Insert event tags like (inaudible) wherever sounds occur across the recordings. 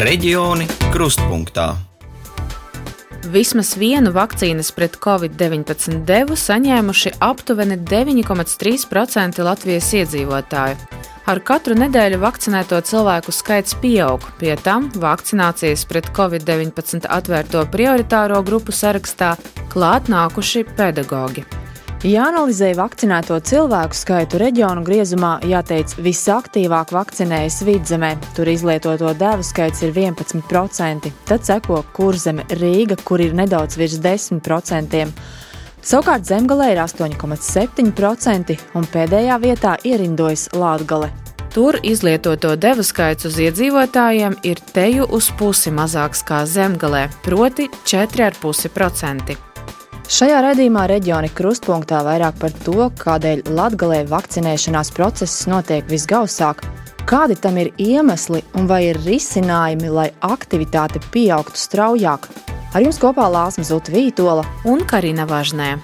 Reģioni krustpunktā. Vismaz vienu vakcīnas pret covid-19 devu saņēmuši aptuveni 9,3% Latvijas iedzīvotāju. Ar katru nedēļu vakcinēto cilvēku skaits pieaug, pie tam vakcinācijas pret covid-19 atvērto prioritāro grupu sarakstā klāt nākuši pedagoģi. Jāanalizē vakcinēto cilvēku skaitu reģionu griezumā, jāteic, visaktīvāk vakcinējas vidzemē. Tur izlietoto devu skaits ir 11%, tad seko kurzeme Rīga, kur ir nedaudz virs 10%. Savukārt zemgalē ir 8,7% un pēdējā vietā ierindojas Latvija. Tur izlietoto devu skaits uz iedzīvotājiem ir teju uz pusi mazāks kā zemgalē, proti 4,5%. Šajā raidījumā reģioni krustpunktā vairāk par to, kādēļ Latvijā vakcinēšanās process notiek visgausāk, kādi tam ir iemesli un vai ir risinājumi, lai aktivitāte pieaugtu straujāk. Ar jums kopā Lāsma Zuta Vītola un Karina Važnē.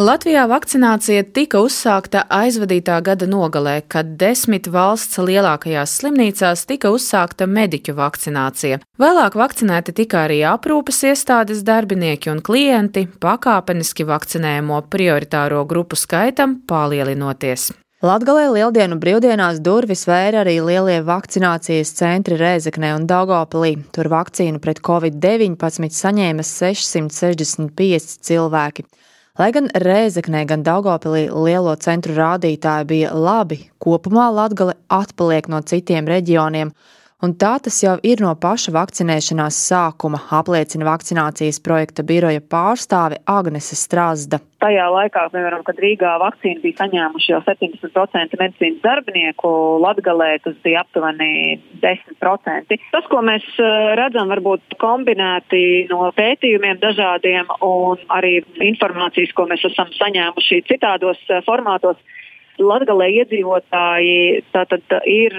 Latvijā vakcinācija tika uzsākta aizvadītā gada nogalē, kad desmit valsts lielākajās slimnīcās tika uzsākta mediķu vakcinācija. Vēlāk vakcinēti tika arī aprūpes iestādes darbinieki un klienti, pakāpeniski vakcinējumu prioritāro grupu skaitam palielinoties. Latgalē lieldienu brīvdienās durvis vēra arī lielie vakcinācijas centri Rēzeknē un Daugopilī. Tur vakcīnu pret covid-19 saņēma 665 cilvēki. Lai gan Rēzeknē, gan Daugopilī lielo centru rādītāji bija labi, kopumā Latgale atpaliek no citiem reģioniem, un tā tas jau ir no paša vakcinēšanās sākuma, apliecina vakcinācijas projekta biroja pārstāve Agnese Strāzda. Tajā laikā, piemēram, kad Rīgā vakcīnu bija saņēmuši jau 70% medicīnas darbinieku, Latgalē tas bija aptuveni 10%. Tas, ko mēs eh, redzam, varbūt kombinēti no pētījumiem dažādiem un arī informācijas, ko mēs esam saņēmuši citādos eh, formātos, Latvijā iedzīvotāji tātad ir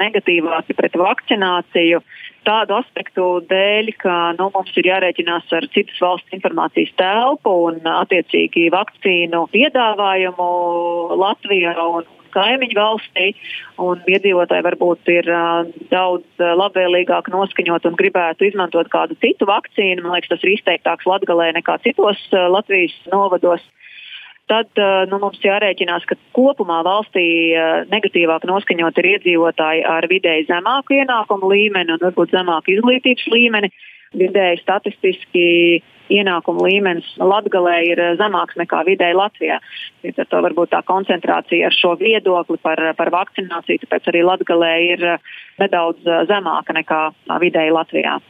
negatīvāki pret vakcināciju. Tādu aspektu dēļ, ka nu, mums ir jārēķinās ar citas valsts informācijas telpu un attiecīgi vakcīnu piedāvājumu Latvijā un kaimiņu valstī, iedzīvotāji varbūt ir uh, daudz labvēlīgāk noskaņot un gribētu izmantot kādu citu vakcīnu. Man liekas, tas ir izteiktāks Latgalē nekā citos uh, Latvijas novados tad nu, mums jārēķinās, ka kopumā valstī negatīvāk noskaņot ir iedzīvotāji ar vidēji zemāku ienākumu līmeni un varbūt zemāku izglītības līmeni. Vidēji statistiski ienākumu līmenis Latvijā ir zemāks nekā vidēji Latvijā. Līdz ar to varbūt tā koncentrācija ar šo viedokli par, par vakcināciju, tāpēc arī Latvijā ir nedaudz zemāka nekā vidēji Latvijā.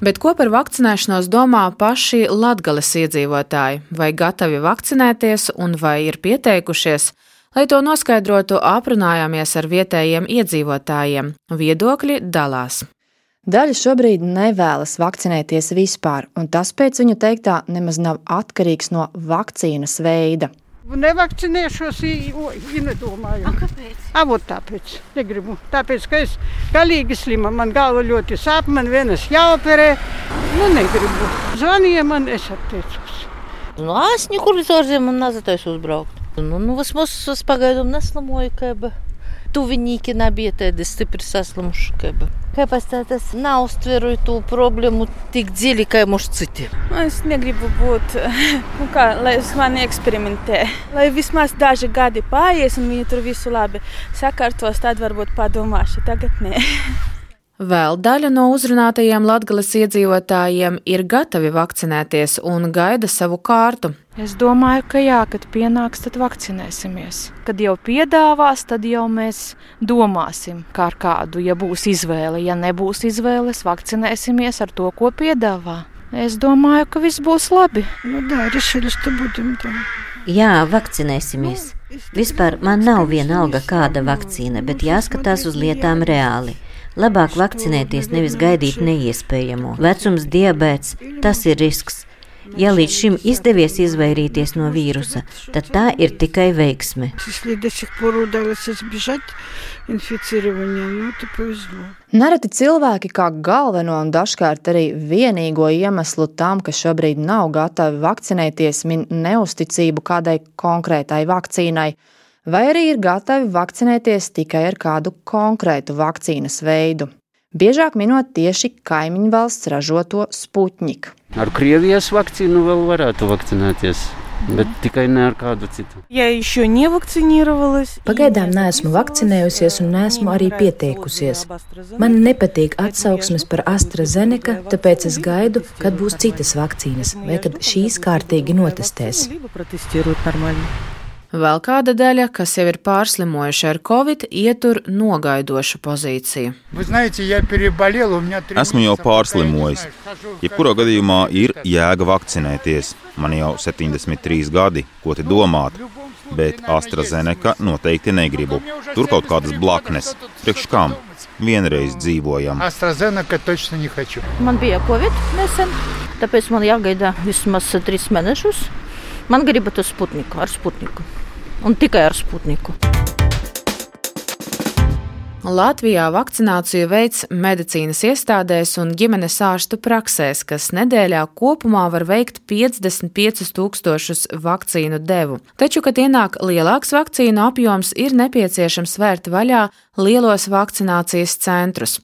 Bet ko par vakcinēšanos domā paši latgales iedzīvotāji? Vai gatavi vakcinēties un vai ir pieteikušies? Lai to noskaidrotu, aprunājāmies ar vietējiem iedzīvotājiem. Viedokļi dalās. Daļa šobrīd nevēlas vakcinēties vispār, un tas pēc viņu teiktā nemaz nav atkarīgs no vakcīnas veida. Nevakcinēšos, ja nedomāju. A, kāpēc? Avot tāpēc. Negribu. Tāpēc, ka es galīgi slima. Man galva ļoti sāp, man vienas jāoperē. Nu, negribu. Zvanīja man, es atteicos. Nu, es nekur uz ārzemēm nezataisu uzbraukt. Nu, nu, vismaz es pagaidu neslimoju, ka tuvinieki nebija tādi stipri saslimuši. Kā. Kāpēc tas neuztveru to problēmu tik dziļi, kā mūsu citi? Es negribu būt, (laughs) nu kā, lai uz mani eksperimentē. Lai vismaz daži gadi paies un viņi tur visu labi sakārtos, tad varbūt padomāšu, tagad nē. (laughs) Vēl daļa no uzrunātajiem latgales iedzīvotājiem ir gatavi vakcinēties un gaida savu kārtu. Es domāju, ka jā, kad pienāks, tad vakcinēsimies. Kad jau piedāvās, tad jau mēs domāsim, kā ar kādu, ja būs izvēle. Ja nebūs izvēles, vakcinēsimies ar to, ko piedāvā. Es domāju, ka viss būs labi. Nu, да, решили, что будем там. Jā, vakcinēsimies. Vispār man nav viena alga kāda vakcīna, bet jāskatās uz lietām reāli. Labāk vakcinēties, nevis gaidīt neiespējamo. Vecums, diabetes, tas ir risks. Ja līdz šim izdevies izvairīties no vīrusa, tad tā ir tikai veiksme. Nereti cilvēki kā galveno un dažkārt arī vienīgo iemeslu tam, ka šobrīd nav gatavi vakcinēties, min neusticību kādai konkrētai vakcīnai vai arī ir gatavi vakcinēties tikai ar kādu konkrētu vakcīnas veidu. Biežāk minot tieši kaimiņu valsts ražoto Sputniku. Ar Krievijas vakcīnu vēl varētu vakcinēties. Bet tikai ne ar kādu citu. Ja еще не vakcinировалась. Pagaidām neesmu vakcinējusies un neesmu arī pieteikusies. Man nepatīk atsauksmes par AstraZeneca, tāpēc es gaidu, kad būs citas vakcīnas vai kad šīs kārtīgi notestēs. Vēl kāda daļa, kas jau ir pārslimojuši ar covid, ietur nogaidošu pozīciju. Esmu jau pārslimojis. Jebkurā gadījumā ir jēga vakcinēties. Man jau 73 gadi, ko te domāt. Bet AstraZeneca noteikti negribu. Tur kaut kādas blaknes. Priekš kam? Vienreiz dzīvojam. Man bija covid nesen, tāpēc man jāgaida vismaz trīs mēnešus. Man gribētu sputniku ar sputniku un tikai ar Sputniku. Latvijā vakcināciju veids medicīnas iestādēs un ģimenes ārstu praksēs, kas nedēļā kopumā var veikt 55 tūkstošus vakcīnu devu. Taču, kad ienāk lielāks vakcīnu apjoms, ir nepieciešams vērt vaļā lielos vakcinācijas centrus.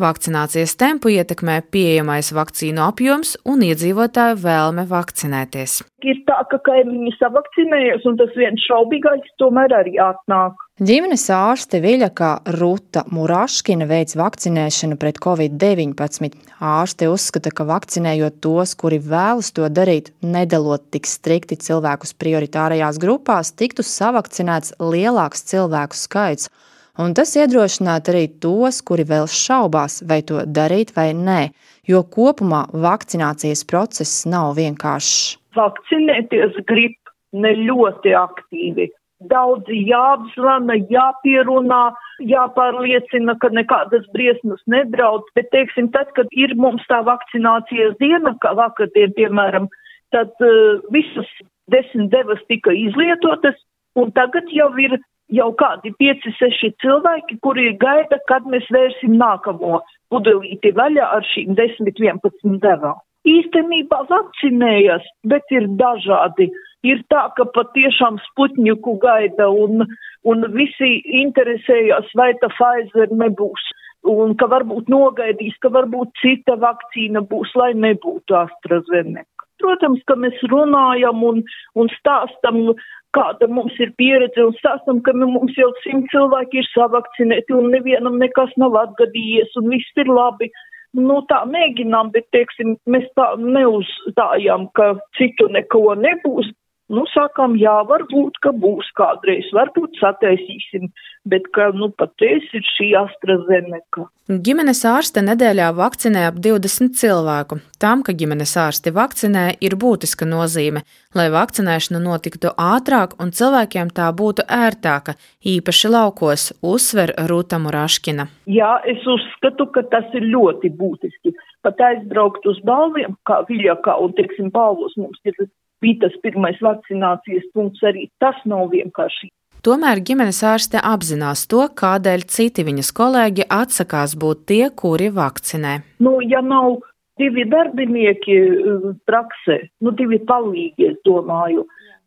Vakcinācijas tempu ietekmē pieejamais vakcīnu apjoms un iedzīvotāju vēlme vakcinēties. Ir tā, ka kaimiņi savakcinējas, un tas viens šaubīgais tomēr arī atnāk. Ģimenes ārste Viļaka Ruta Muraškina veids vakcinēšanu pret covid-19. Ārste uzskata, ka vakcinējot tos, kuri vēlas to darīt, nedalot tik strikti cilvēkus prioritārajās grupās, tiktu savakcinēts lielāks cilvēku skaits un tas iedrošinātu arī tos, kuri vēl šaubās, vai to darīt vai nē, jo kopumā vakcinācijas process nav vienkāršs. Vakcinēties grib ne ļoti aktīvi. Daudzi jāapzvana, jāpierunā, jāpārliecina, ka nekādas briesmas nedraud, bet, teiksim, tad, kad ir mums tā vakcinācijas diena, kā vakardien, piemēram, tad uh, visas desmit devas tika izlietotas, un tagad jau ir jau kādi 5-6 cilvēki, kuri gaida, kad mēs vērsim nākamo pudelīti vaļā ar šīm 10-11 devām. Īstenībā vakcinējas, bet ir dažādi. Ir tā, ka patiešām sputņuku gaida un, un visi interesējas, vai tā Pfizer nebūs. Un ka varbūt nogaidīs, ka varbūt cita vakcīna būs, lai nebūtu AstraZeneca. Protams, ka mēs runājam un, un stāstam kāda mums ir pieredze un stāstam, ka mums jau simt cilvēki ir savakcinēti un nevienam nekas nav atgadījies un viss ir labi. Nu, tā mēģinām, bet, teiksim, mēs tā neuzstājām, ka citu neko nebūs, Nu, sākām, jā, varbūt, ka būs kādreiz, varbūt sataisīsim, bet, ka, nu, patreiz ir šī AstraZeneca. Ģimenes ārste nedēļā vakcinē ap 20 cilvēku. Tam, ka ģimenes ārsti vakcinē, ir būtiska nozīme, lai vakcinēšana notiktu ātrāk un cilvēkiem tā būtu ērtāka, īpaši laukos, uzsver Rūta Muraškina. Jā, es uzskatu, ka tas ir ļoti būtiski. Pat aizbraukt uz balviem, kā Viļakā un, teiksim, balvos mums ir bija tas pirmais vakcinācijas punkts, arī tas nav vienkārši. Tomēr ģimenes ārste apzinās to, kādēļ citi viņas kolēģi atsakās būt tie, kuri vakcinē. Nu, ja nav divi darbinieki uh, praksē, nu, divi palīgi, es domāju,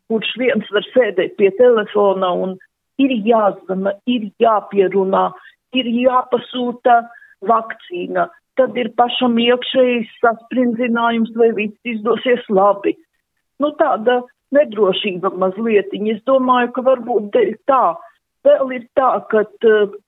kurš viens var sēdēt pie telefona un ir jāzvana, ir jāpierunā, ir jāpasūta vakcīna, tad ir pašam iekšējs saspringzinājums, vai viss izdosies labi nu, tāda nedrošība mazliet. Es domāju, ka varbūt dēļ tā. Vēl ir tā, ka,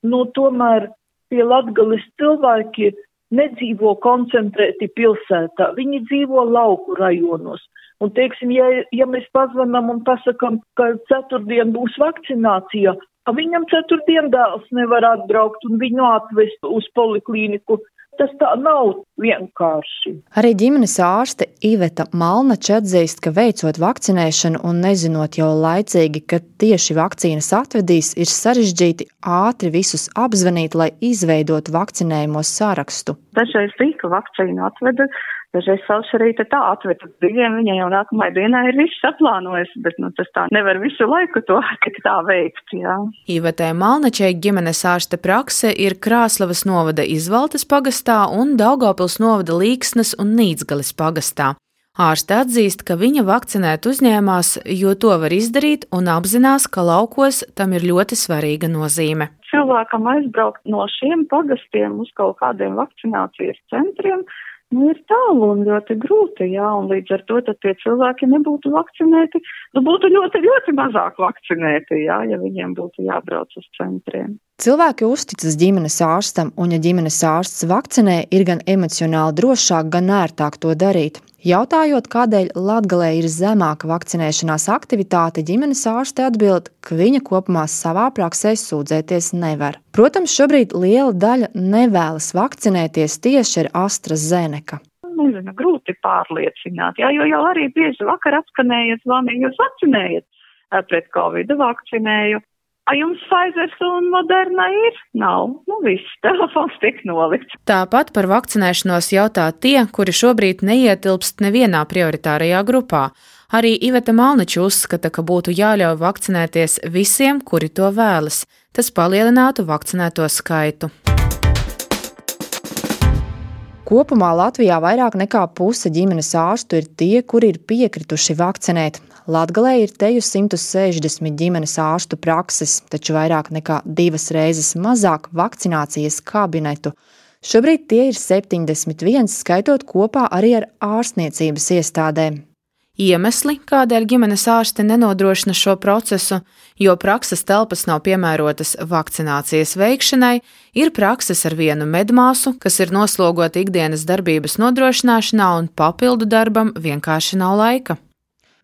nu, tomēr tie latgalis cilvēki nedzīvo koncentrēti pilsētā, viņi dzīvo lauku rajonos. Un, teiksim, ja, ja mēs pazvanām un pasakam, ka ceturtdien būs vakcinācija, viņam ceturtdien dēls nevar atbraukt un viņu atvest uz poliklīniku, Tas tā nav vienkārši. Arī ģimenes ārste Iveta Malnača atzīst, ka veicot vakcinēšanu un nezinot jau laicīgi, ka tieši vakcīnas atvedīs, ir sarežģīti ātri visus apzvanīt, lai izveidotu vakcinējumu sarakstu. Dažreiz tika vakcīnu atveda, Dažreiz savs arī tā atveda brīviem, viņai jau nākamajai dienai ir viss saplānojis, bet nu, tas tā nevar visu laiku to (laughs) tā veikt. Jā. Ivetē Malnačai ģimenes ārste prakse ir Krāslavas novada Izvaltas pagastā un Daugavpils novada Līksnes un Nīdzgalis pagastā. Ārste atzīst, ka viņa vakcinēt uzņēmās, jo to var izdarīt un apzinās, ka laukos tam ir ļoti svarīga nozīme. Cilvēkam aizbraukt no šiem pagastiem uz kaut kādiem vakcinācijas centriem nu, ir tālu un ļoti grūti, jā, un līdz ar to tad tie cilvēki nebūtu vakcinēti, nu, būtu ļoti, ļoti mazāk vakcinēti, jā, ja viņiem būtu jābrauc uz centriem. Cilvēki uzticas ģimenes ārstam, un ja ģimenes ārsts vakcinē, ir gan emocionāli drošāk, gan ērtāk to darīt. Jautājot, kādēļ Latvijā ir zemāka vakcinēšanās aktivitāte, ģimenes ārste atbild, ka viņa kopumā savā praksē sūdzēties nevar. Protams, šobrīd liela daļa nevēlas vakcinēties tieši ar AstraZeneca. Nezinu, grūti pārliecināt, jā, jo jau arī bieži vakar atskanēja zvani, jūs vakcinējat pret Covid vakcinēju. Vai jums Pfizer un Moderna ir? Nav. Nu, viss (laughs) telefons tiek nolikts. Tāpat par vakcinēšanos jautā tie, kuri šobrīd neietilpst nevienā prioritārajā grupā. Arī Iveta Malniča uzskata, ka būtu jāļauj vakcinēties visiem, kuri to vēlas. Tas palielinātu vakcinēto skaitu. Kopumā Latvijā vairāk nekā puse ģimenes ārstu ir tie, kuri ir piekrituši vakcinēt. Latvijā ir teju 160 ģimenes ārstu prakses, taču vairāk nekā divas reizes mazāk vakcinācijas kabinetu. Šobrīd tie ir 71, skaitot kopā arī ar ārstniecības iestādēm. Iemesli, kādēļ ģimenes ārste nenodrošina šo procesu, jo prakses telpas nav piemērotas vakcinācijas veikšanai, ir prakses ar vienu medmāsu, kas ir noslogota ikdienas darbības nodrošināšanā un papildu darbam vienkārši nav laika.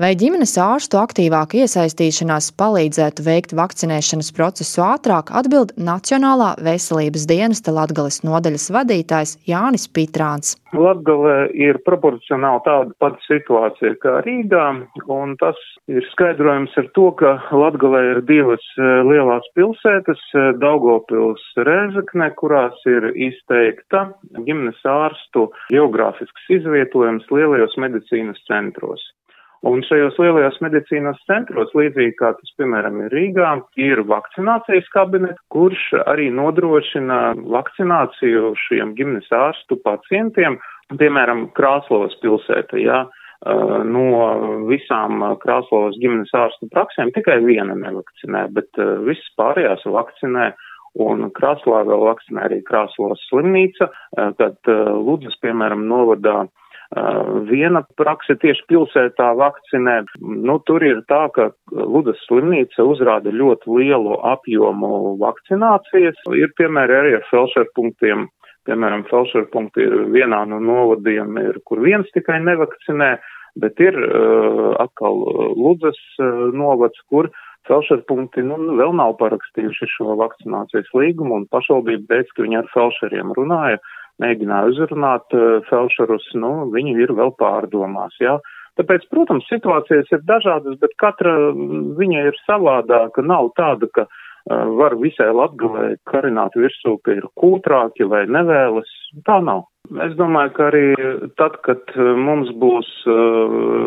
Vai ģimenes ārstu aktīvāka iesaistīšanās palīdzētu veikt vakcinēšanas procesu ātrāk, atbild Nacionālā veselības dienesta Latgales nodaļas vadītājs Jānis Pitrāns. Latgale ir proporcionāli tāda pati situācija kā Rīgā, un tas ir skaidrojums ar to, ka Latgalē ir divas e, lielās pilsētas e, - Daugopils Rēzakne, kurās ir izteikta ģimenes ārstu geogrāfisks izvietojums lielajos medicīnas centros. Un šajos lielajos medicīnas centros, līdzīgi kā tas, piemēram, ir Rīgā, ir vakcinācijas kabineti, kurš arī nodrošina vakcināciju šiem ģimenes ārstu pacientiem, piemēram, Krāslovas pilsēta, jā. No visām Krāslovas ģimenes ārstu praksēm tikai viena nevakcinē, bet visas pārējās vakcinē. Un Krāslā vēl vakcinē arī Krāslovas slimnīca, kad Ludzas, piemēram, novadā Viena prakse tieši pilsētā vakcinē. Nu, tur ir tā, ka Ludas slimnīca uzrāda ļoti lielu apjomu vakcinācijas. Ir piemēri arī ar felšerpunktiem. Piemēram, felšerpunkti ir vienā no novadiem, ir, kur viens tikai nevakcinē, bet ir uh, atkal Ludas uh, novads, kur felšerpunkti nu, vēl nav parakstījuši šo vakcinācijas līgumu un pašvaldība teica, ka viņi ar felšeriem runāja. Uh, mēģināja uzrunāt uh, felšerus, nu, viņi ir vēl pārdomās, jā. Tāpēc, protams, situācijas ir dažādas, bet katra mm, viņa ir savādāka. Nav tāda, ka uh, var visai latgalē karināt virsū, ka ir kūtrāki vai nevēlas. Tā nav. Es domāju, ka arī tad, kad mums būs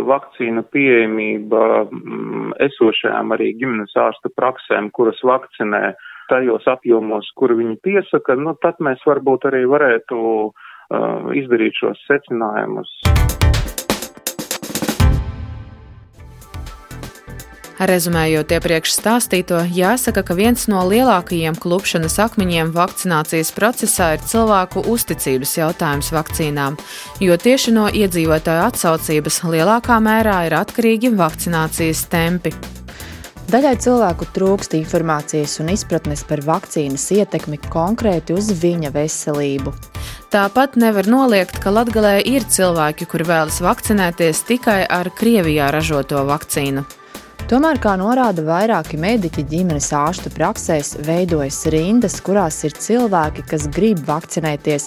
vakcīna pieejamība um, esošajām arī ģimenes ārsta praksēm, kuras vakcinē uh, tajos apjomos, kur viņi piesaka, nu, tad mēs varbūt arī varētu uh, izdarīt šos secinājumus. Rezumējot iepriekš stāstīto, jāsaka, ka viens no lielākajiem klupšanas akmeņiem vakcinācijas procesā ir cilvēku uzticības jautājums vakcīnām, jo tieši no iedzīvotāju atsaucības lielākā mērā ir atkarīgi vakcinācijas tempi. Daļai cilvēku trūkst informācijas un izpratnes par vakcīnas ietekmi konkrēti uz viņa veselību. Tāpat nevar noliegt, ka Latvijā ir cilvēki, kuri vēlas vakcinēties tikai ar Krievijā ražoto vakcīnu. Tomēr, kā norāda vairāki mediķi ģimenes ārstu praksēs, veidojas rindas, kurās ir cilvēki, kas grib vakcinēties,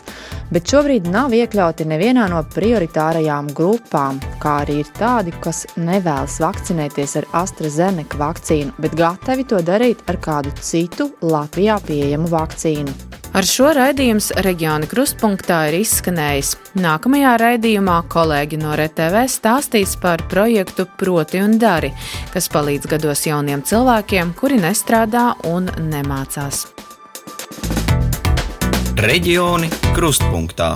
bet šobrīd nav iekļauti nevienā no prioritārajām grupām, kā arī ir tādi, kas nevēlas vakcinēties ar AstraZeneca vakcīnu, bet gatavi to darīt ar kādu citu Latvijā pieejamu vakcīnu. Ar šo raidījums reģiona krustpunktā ir izskanējis. Nākamajā raidījumā kolēģi no RTV stāstīs par projektu Proti un Dari, kas palīdz gados jauniem cilvēkiem, kuri nestrādā un nemācās. Reģioni krustpunktā.